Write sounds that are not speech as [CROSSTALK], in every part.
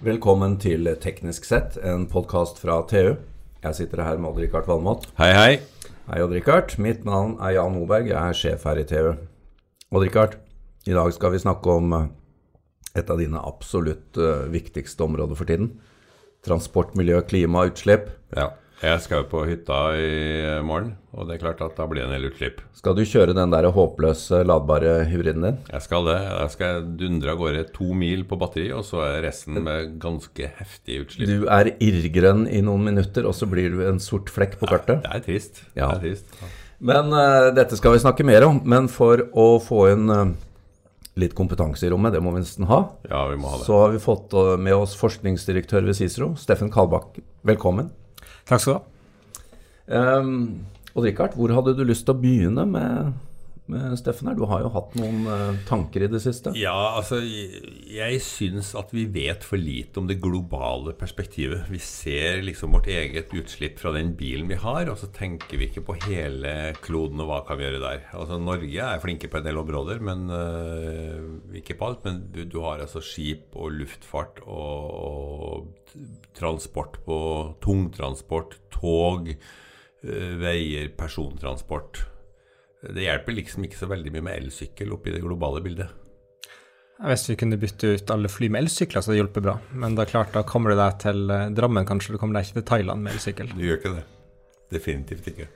Velkommen til Teknisk sett, en podkast fra TU. Jeg sitter her med Odd-Rikard Valmot. Hei, hei. Hei, Odd-Rikard. Mitt navn er Jan Moberg. Jeg er sjef her i TU. Odd-Rikard, i dag skal vi snakke om eh, et av dine absolutt eh, viktigste områder for tiden. Transport, miljø, klima, utslipp. Ja. Jeg skal jo på hytta i morgen, og det er klart at da blir det en del utslipp. Skal du kjøre den der håpløse ladbare hybriden din? Jeg skal det. Jeg skal dundre av gårde to mil på batteri, og så er resten med ganske heftige utslipp. Du er irrgrønn i noen minutter, og så blir du en sort flekk på kartet. Det er trist. Ja. Det er trist. Men uh, dette skal vi snakke mer om. Men for å få inn uh, litt kompetanse i rommet, det må vi nesten ha, Ja, vi må ha det. så har vi fått eh, med oss forskningsdirektør ved Cicero, Steffen Kalbakk. Velkommen. Takk skal du ha. Um, Odd Rikard, hvor hadde du lyst til å begynne med Steffen her? Du har jo hatt noen eh, tanker i det siste. Ja, altså Jeg, syns at vi vet for lite om det globale perspektivet. Vi ser liksom vårt eget utslipp fra den bilen vi har, og så tenker vi ikke på hele kloden og hva kan vi gjøre der. Altså Norge er flinke på en del områder, men uh, ikke på alt. Men du, du har altså skip og luftfart og, og transport på tungtransport, tog, uh, veier, persontransport. Det hjelper liksom ikke så veldig mye med elsykkel oppi det globale bildet. Hvis vi kunne bytte ut alle fly med elsykler, så hadde det hjulpet bra. Men det er klart, da kommer du deg til eh, Drammen, kanskje. Du kommer deg ikke til Thailand med elsykkel. Du gjør ikke det. Definitivt ikke.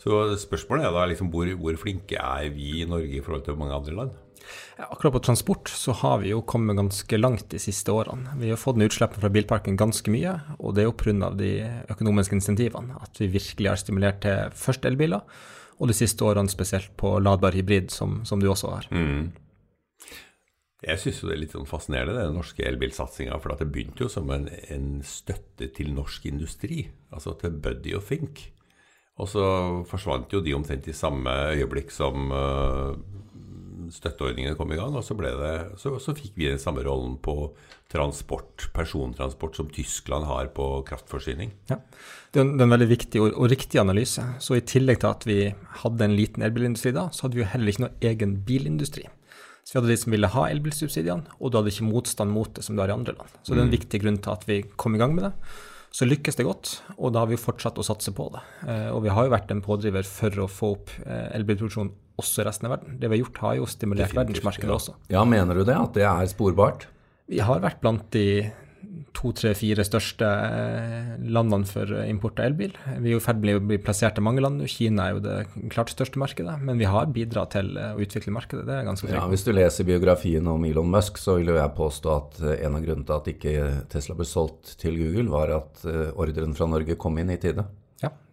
Så spørsmålet er da liksom hvor, hvor flinke er vi i Norge i forhold til mange andre land? Ja, Akkurat på transport så har vi jo kommet ganske langt de siste årene. Vi har fått ned utslippene fra bilparken ganske mye, og det er jo pga. de økonomiske insentivene. At vi virkelig har stimulert til først elbiler, og de siste årene spesielt på ladbar hybrid, som, som du også har. Jeg syns det er litt sånn fascinerende, den norske elbilsatsinga. For det begynte jo som en, en støtte til norsk industri, altså til Buddy og Fink. Og så forsvant jo de omtrent i samme øyeblikk som uh, støtteordningene kom i gang. Og så, det, så, så fikk vi den samme rollen på transport, persontransport, som Tyskland har på kraftforsyning. Ja. Det er en, det er en veldig viktig og, og riktig analyse. Så i tillegg til at vi hadde en liten elbilindustri da, så hadde vi jo heller ikke noe egen bilindustri. Så vi hadde de som ville ha elbilsubsidiene, og du hadde ikke motstand mot det som du har i andre land. Så det er en viktig grunn til at vi kom i gang med det. Så lykkes det godt, og da har vi fortsatt å satse på det. Eh, og vi har jo vært en pådriver for å få opp eh, elbilproduksjon også i resten av verden. Det vi har gjort, har jo stimulert verdensmarkedet også. Ja, mener du det? At det er sporbart? Vi har vært blant de to, tre, fire største eh, landene for import av elbil. Vi er jo i ferd med å bli plassert i mange land. Kina er jo det klart største markedet, men vi har bidratt til eh, å utvikle markedet. Det er ganske Ja. Hvis du leser biografien om Elon Musk, så vil jo jeg påstå at eh, en av grunnene til at ikke Tesla ble solgt til Google, var at ordren fra Norge kom inn i tide.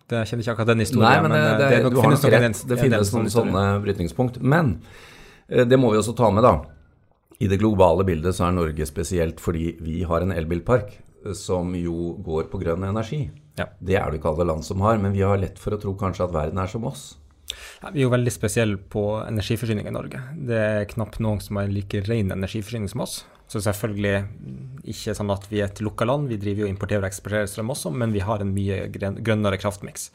Det kjenner ikke akkurat den historien, Nei, men det, eh, det, det nok, finnes nok nok en Det finnes noen sånne brytningspunkt. Men eh, det må vi også ta med, da. I det globale bildet så er Norge spesielt fordi vi har en elbilpark eh, som jo går på grønn energi. Ja. Det er det ikke alle land som har, men vi har lett for å tro kanskje at verden er som oss. Ja, vi er jo veldig spesielle på energiforsyning i Norge. Det er knapt noen som har en like ren energiforsyning som oss. Så selvfølgelig ikke sånn at vi er et lukka land, vi driver jo importerer og eksporterer strøm også, men vi har en mye grønnere kraftmiks.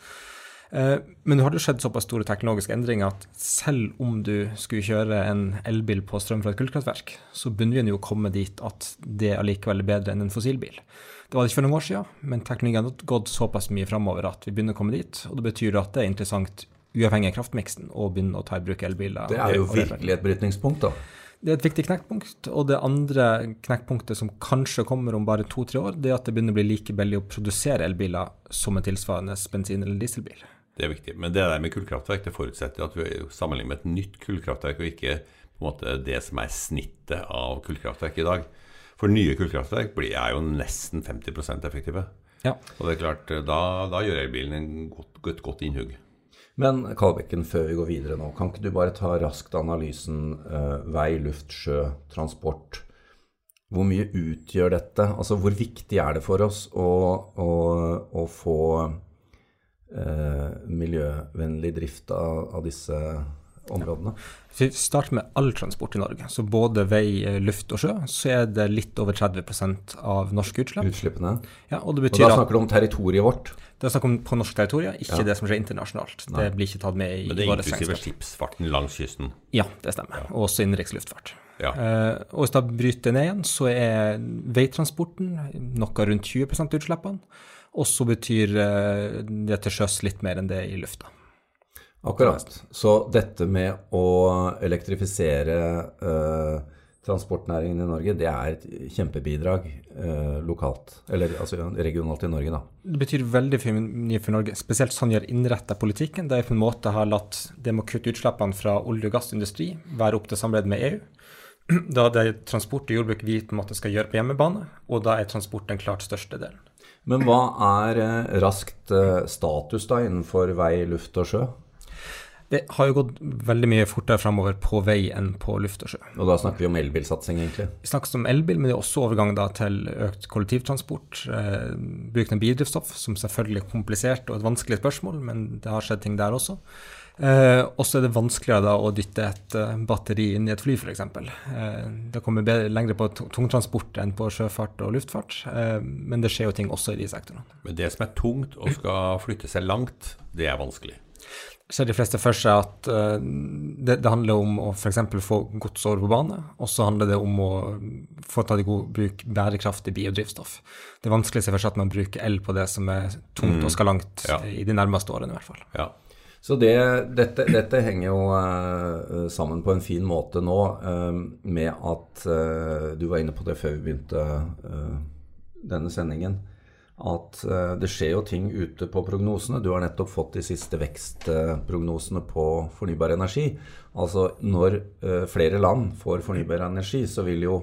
Eh, Men nå har det skjedd såpass store teknologiske endringer at selv om du skulle kjøre en elbil på strøm fra et kullkraftverk, så begynner vi jo å komme dit at det allikevel er bedre enn en fossilbil. Det var det ikke for noen år siden, men teknologien har gått såpass mye framover at vi begynner å komme dit. Og det betyr at det er interessant, uavhengig av kraftmiksen, å begynne å ta i bruk elbiler. Det er jo virkelig et brytningspunkt, da. Det er et viktig knekkpunkt. Og det andre knekkpunktet som kanskje kommer om bare to-tre år, det er at det begynner å bli like billig å produsere elbiler som en tilsvarende bensin- eller dieselbil. Det er viktig. Men det der med kullkraftverk det forutsetter at vi sammenligner med et nytt kullkraftverk, og ikke på en måte det som er snittet av kullkraftverk i dag. For nye kullkraftverk blir, er jo nesten 50 effektive. Ja. Og det er klart, da, da gjør elbilen et godt, et godt innhugg. Men Kalbekken, før vi går videre nå, kan ikke du bare ta raskt analysen eh, vei, luft, sjø, transport? Hvor mye utgjør dette? Altså hvor viktig er det for oss å, å, å få eh, miljøvennlig drift av, av disse områdene? Hvis vi starter med all transport i Norge, så både vei, luft og sjø, så er det litt over 30% av norske utslipp. Utslippene? Ja, og det Og da snakker du om territoriet vårt. det er snakk om på norsk territorium, ikke Ja. det som skjer internasjonalt. Det blir ikke tatt med i, Men det er inklusive regnskap. skipsfarten langs kysten. Ja, det stemmer. Og også innenriks luftfart. Ja. Eh, og hvis da bryter det ned igjen, så er veitransporten noe rundt 20 av utslippene. Og så betyr eh, det til sjøs litt mer enn det i lufta. Akkurat. Så dette med å elektrifisere eh, transportnæringen i Norge, det er et kjempebidrag eh, lokalt, eller altså regionalt i Norge, da. Det betyr veldig mye for Norge, spesielt sånn gjør har innretta politikken. Der vi på en måte har latt det med å kutte utslippene fra olje- og gassindustri være opp til samarbeid med EU. Da det er transport og jordbruk vi på en måte skal gjøre på hjemmebane, og da er transport den klart største delen. Men hva er eh, raskt eh, status da innenfor vei, luft og sjø? Det har jo gått veldig mye fortere framover på vei enn på luft og sjø. Og da snakker vi om elbilsatsing, egentlig. Vi snakker om elbil, men det er også overgang da til økt kollektivtransport. Eh, bruken av biodrivstoff, som selvfølgelig er komplisert og et vanskelig spørsmål, men det har skjedd ting der også. Eh, og så er det vanskeligere da å dytte et eh, batteri inn i et fly, f.eks. Eh, det kommer bedre, lengre på tung- tungtransport enn på sjøfart og luftfart, eh, men det skjer jo ting også i de sektorene. Men det som er tungt og skal flytte seg langt, det er vanskelig. Ser de fleste for seg at eh, det, det handler om å f.eks. få gods over på bane, og så handler det om å få tatt i god bruk bærekraftig biodrivstoff. Det er vanskelig å se for seg at man bruker el på det som er tungt og skal langt Ja. i de nærmeste årene i hvert fall. Ja. Så det, dette, dette henger jo eh, sammen på en fin måte nå eh, med at eh, Du var inne på det før vi begynte eh, denne sendingen. At eh, det skjer jo ting ute på prognosene. Du har nettopp fått de siste vekstprognosene på fornybar energi. Altså når eh, flere land får fornybar energi, så vil jo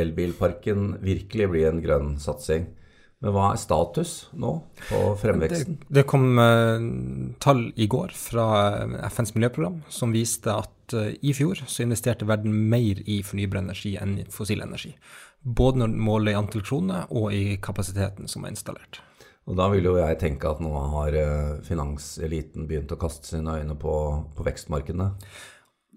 elbilparken virkelig bli en grønn satsing. Men hva er status nå på fremveksten? Det, det kom eh, tall i går fra FNs miljøprogram som viste at i fjor så investerte verden mer i fornybar energi enn i fossil energi. Både når målet i antall kroner og i kapasiteten som er installert. Og da vil jo jeg tenke at nå har eh, finanseliten begynt å kaste sine øyne på, på vekstmarkedene.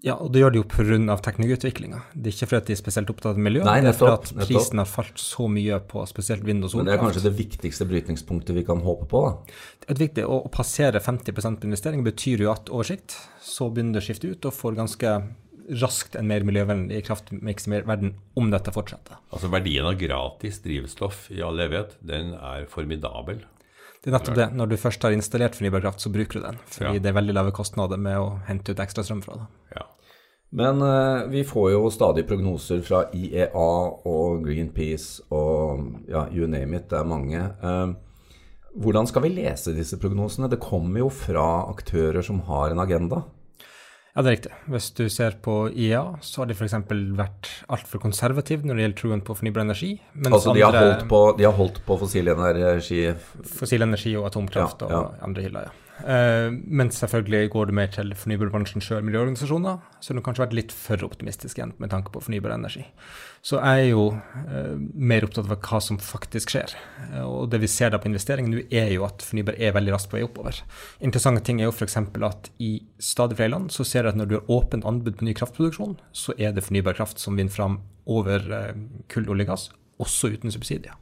Ja, og det gjør de jo pga. teknologiutviklinga. Det er ikke fordi de er spesielt opptatt av miljø, Nei, det er fordi at prisen nettopp. har falt så mye på spesielt vind og Men det er kanskje det viktigste brytningspunktet vi kan håpe på, da. er viktig, å, å passere 50 på investering betyr jo at over sikt så begynner det å skifte ut og får ganske raskt en mer miljøvennlig kraftmiks i verden om dette fortsetter. Altså Verdien av gratis drivstoff i all evighet, den er formidabel. Det er nettopp det. Når du først har installert fornybar kraft, så bruker du den. Fordi Ja. det er veldig lave kostnader med å hente ut ekstra strøm fra det. Ja. Men uh, vi får jo stadig prognoser fra IEA og Greenpeace og ja, you name it, det er mange. Uh, hvordan skal vi lese disse prognosene? Det kommer jo fra aktører som har en agenda. Ja, det er riktig. Hvis du ser på IEA, så har de f.eks. vært altfor konservative når det gjelder troen på fornybar energi. Altså de har holdt på, de har holdt på fossil energi fossil energi og atomkraft Ja, ja. og andre hyller, ja. Eh, men selvfølgelig går det mer til fornybarbransjen sjøl, miljøorganisasjoner, så har kanskje vært litt for optimistisk igjen med tanke på fornybar energi. Så jeg er jo eh, mer opptatt av hva som faktisk skjer. Eh, og det vi ser da på investering nå, er jo at fornybar er veldig raskt på vei oppover. Interessante ting er jo f.eks. at i stadig flere land så ser du at når du har åpent anbud på ny kraftproduksjon, så er det fornybar kraft som vinner fram over eh, kull, olje, gass, også uten subsidier.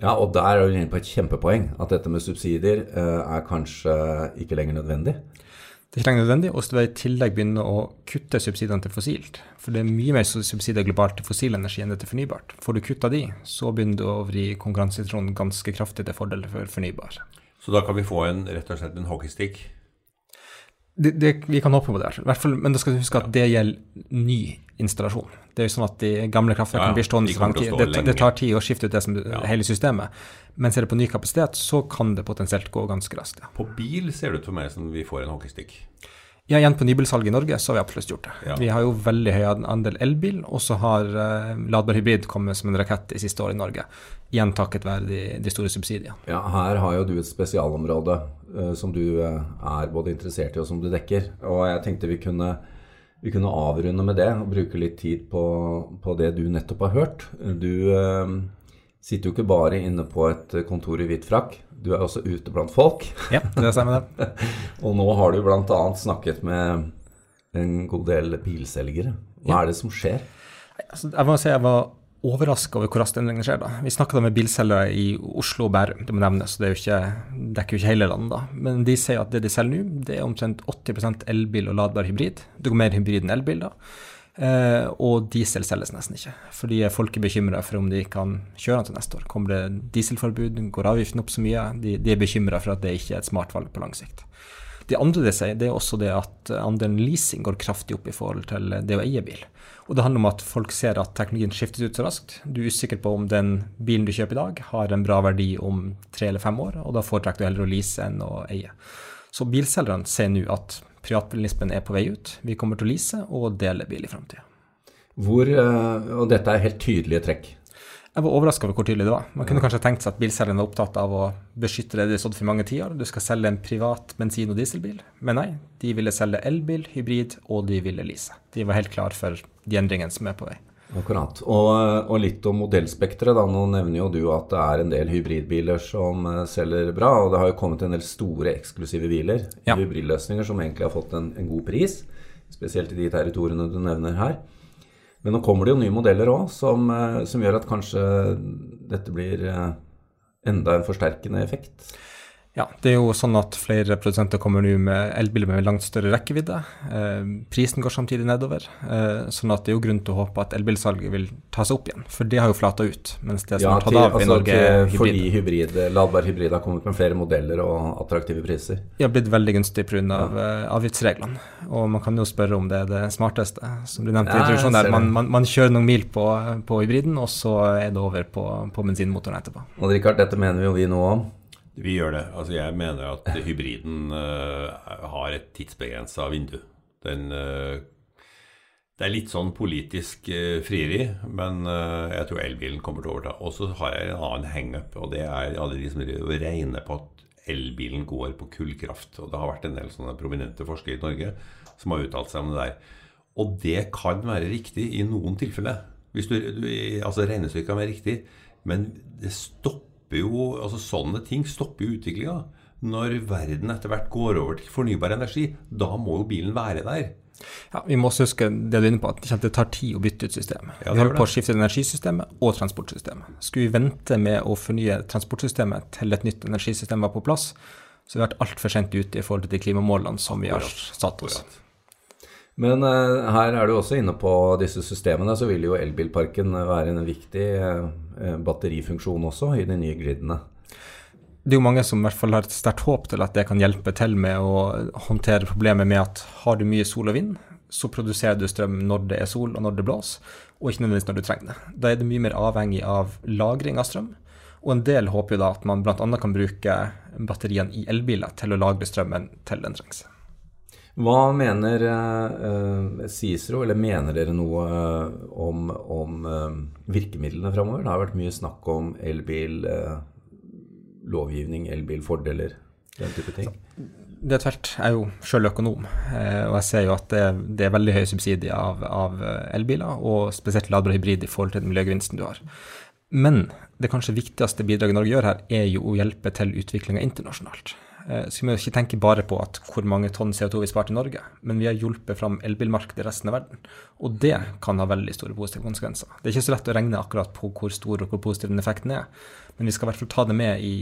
Ja, og der er du inne på et kjempepoeng. At dette med subsidier eh, er kanskje ikke lenger nødvendig. Det er ikke lenger nødvendig, og så vil jeg i tillegg begynne å kutte subsidiene til fossilt. For det er mye mer subsidier globalt til fossil energi enn det til fornybart. Får du kutta de, så begynner du å vri konkurransesituasjonen ganske kraftig til fordel for fornybar. Så da kan vi få en, rett og slett en hockeystick. Det, det, vi kan håpe på det, i hvert fall, men da skal du huske at det gjelder ny installasjon. Det er jo sånn at de gamle kraftverkene Ja, blir stående de så tid. Det, det tar tid å skifte ut det som, Ja. hele systemet. Mens er det på ny kapasitet, så kan det potensielt gå ganske raskt. Ja. På bil ser det ut for meg som vi får en hockeystick. Ja, igjen på nybilsalget i Norge, så har vi absolutt gjort det. Ja. Vi har jo veldig høy andel elbil, og så har uh, ladbar hybrid kommet som en rakett de siste årene i Norge. Igjen takket være de, de store subsidiene. Ja, her har jo du et spesialområde uh, som du uh, er både interessert i og som du dekker. Og jeg tenkte vi kunne, vi kunne avrunde med det og bruke litt tid på, på det du nettopp har hørt. Du sitter jo ikke bare inne på et kontor i hvit frakk, du er også ute blant folk. Ja, det stemmer det. [LAUGHS] Og nå har du bl.a. snakket med en god del bilselgere. Hva er det som skjer? Altså, jeg må si jeg var overraska over hvor raskt endringene skjer. da. Vi snakka med bilselgere i Oslo og Bærum, det må nevnes. Det er jo ikke, dekker jo ikke hele landet, da. Men de sier at det de selger nå, det er omtrent 80% elbil og ladbar hybrid. Det går mer hybrid enn elbil, da. Eh, og diesel selges nesten ikke, fordi folk er bekymra for om de kan kjøre den til neste år. Kommer det dieselforbud, går avgiften opp så mye? De, de er bekymra for at det ikke er et smart valg på lang sikt. Det andre de sier, det er også det at andelen leasing går kraftig opp i forhold til det å eie bil. Og det handler om at folk ser at teknologien skiftes ut så raskt. Du er usikker på om den bilen du kjøper i dag, har en bra verdi om tre eller fem år, og da foretrekker du heller å lease enn å eie. Så bilselgerne ser nå at privatbilismen er på vei ut. Vi kommer til å lease og dele bil i framtida. Eh, og dette er helt tydelige trekk. Jeg var overraska over hvor tydelig det var. Man kunne kanskje tenkt seg at bilselgeren var opptatt av å beskytte det de har stått for i mange tiår. Du skal selge en privat bensin- og dieselbil. Men nei, de ville selge elbil, hybrid, og de ville lease. De var helt klar for de endringene som er på vei. Akkurat. Og, og litt om modellspekteret. Nå nevner jo du at det er en del hybridbiler som uh, selger bra. Og det har jo kommet en del store eksklusive biler. Ja. Hybridløsninger som egentlig har fått en, en god pris. Spesielt i de territoriene du nevner her. Men nå kommer det jo nye modeller òg, som, uh, som, gjør at kanskje dette blir uh, enda en forsterkende effekt. Ja, det er jo sånn at flere produsenter kommer nå med elbiler med langt større rekkevidde. Eh, prisen går samtidig nedover, eh, sånn at det er jo grunn til å håpe at elbilsalget vil ta seg opp igjen. For det har jo flata ut, mens det som ja, har tatt av i altså, Norge, er hybrid. Fordi hybrid, ladbar hybrid har kommet med flere modeller og attraktive priser. De har blitt veldig gunstig pga. Ja. Uh, avgiftsreglene. Og man kan jo spørre om det er det smarteste, som du nevnte i introduksjonen der. Man, man, man, kjører noen mil på, på, hybriden, og så er det over på, på bensinmotoren etterpå. Og Rikard, dette mener jo vi nå om. Vi gjør det. Altså Jeg mener at hybriden uh, har et tidsbegrensa vindu. Den uh, Det er litt sånn politisk uh, frieri, men jeg tror elbilen kommer til å overta. Og så har jeg en annen hangup, og det er alle de som regner på at elbilen går på kullkraft. Og det har vært en del sånne prominente forskere i Norge som har uttalt seg om det der. Og det kan være riktig i noen tilfeller. Hvis du, du, altså Regnestykket kan være riktig, men det stopper jo, altså Sånne ting stopper jo utviklinga. Når verden etter hvert går over til fornybar energi, da må jo bilen være der. Ja, Vi må også huske det du er inne på, at det tar tid å bytte ut systemet. Ja, vi holder på å skifte energisystemet og transportsystemet. Skulle vi vente med å fornye transportsystemet til et nytt energisystem var på plass, så har vi vært altfor sent ute i forhold til de klimamålene som vi har satt oss. Men uh, her er du også inne på disse systemene, så vil jo elbilparken være en viktig uh, batterifunksjon også i de nye gridene. Det er jo mange som i hvert fall har et sterkt håp til at det kan hjelpe til med å håndtere problemet med at har du mye sol og vind, så produserer du strøm når det er sol og når det blåser, og ikke nødvendigvis når du trenger det. Da er det mye mer avhengig av lagring av strøm. Og en del håper jo da at man bl.a. kan bruke batteriene i elbiler til å lagre strømmen til den trengs. Hva mener eh, Cicero, eller mener dere noe uh, om, om eh, virkemidlene framover? Det har vært mye snakk om elbil, lovgivning, elbilfordeler, den type ting. Det er tvert. Jeg er jo sjøl økonom, og jeg ser jo at det, det er veldig høy subsidier av, av, elbiler, og spesielt ladbar hybrid i forhold til den miljøgevinsten du har. Men det kanskje viktigste bidraget Norge gjør her, er jo å hjelpe til utviklinga internasjonalt. Eh, så vi må ikke tenke bare på hvor mange tonn CO2 vi sparte i Norge, men vi har hjulpet fram elbilmarkedet i resten av verden. Og det kan ha veldig store positive konsekvenser. Det er ikke så lett å regne akkurat på hvor stor og hvor positiv den effekten er, men vi skal i hvert fall ta det med i,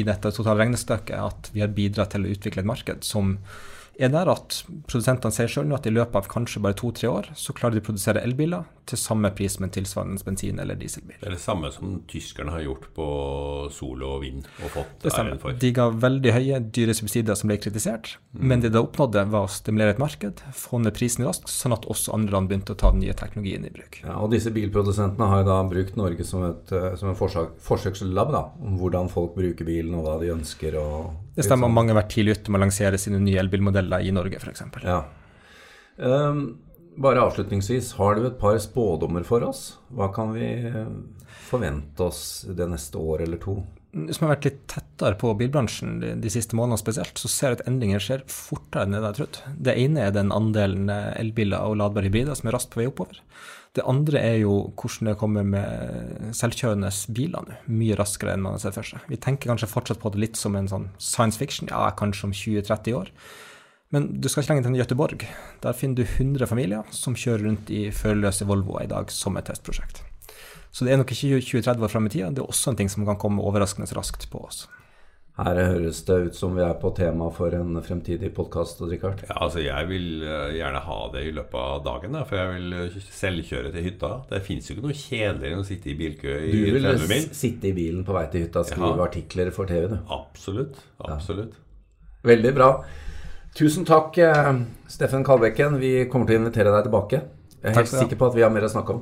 i dette totale regnestykket at vi har bidratt til å utvikle et marked som er der at produsentene sier sjøl at i løpet av kanskje bare to-tre år, så klarer de å produsere elbiler til samme pris med en tilsvarende bensin- eller dieselbil. Det er det samme som tyskerne har gjort på sol og vind og fått det æren for. De ga veldig høye, dyre subsidier som ble kritisert, mm. men det de oppnådde, var å stimulere et marked, få ned prisen raskt, sånn at også andre land begynte å ta den nye teknologien i bruk. Ja, og disse bilprodusentene har jo da brukt Norge som, et, eh, som en forsøk, forsøkslab da, om hvordan folk bruker bilen og hva de ønsker. og det stemmer. Mange har vært tidlig ute med å lansere sine nye elbilmodeller i Norge, f.eks. Ja. Um, bare avslutningsvis, har du et par spådommer for oss? Hva kan vi eh, forvente oss det neste år eller to? Man har vært litt tettere på bilbransjen de, de siste månedene spesielt, så ser jeg at endringer skjer fortere enn det jeg hadde trodd. Det ene er den andelen eh, elbiler og ladbare hybrider som er raskt på vei oppover. Det andre er jo hvordan det kommer med selvkjørende biler nå, mye raskere enn man sett for seg. Vi tenker kanskje fortsatt på det litt som en sånn science fiction, ja, kanskje om 20-30 år. Men du skal ikke lenger til Gøteborg. Der finner du 100 familier som kjører rundt i førerløse Volvoer i dag som et testprosjekt. Så det er nok ikke 20-30 år fram i tida, det er også en ting som kan komme overraskende raskt på oss. Her høres det ut som vi er på tema for en fremtidig podkast, Richard. Ja, altså Jeg vil eh, gjerne ha det i løpet av dagen, da, for jeg vil eh, selvkjøre til hytta. Det fins jo ikke noe kjedeligere enn å sitte i bilkø i Du vil 30 sitte i bilen på vei til hytta og skrive Ja. artikler for TV, du. Absolutt. Absolutt. Veldig bra. Tusen takk, eh, Steffen Kalbekken. Vi kommer til å invitere deg tilbake. Jeg er helt sikker på at vi har mer å snakke om.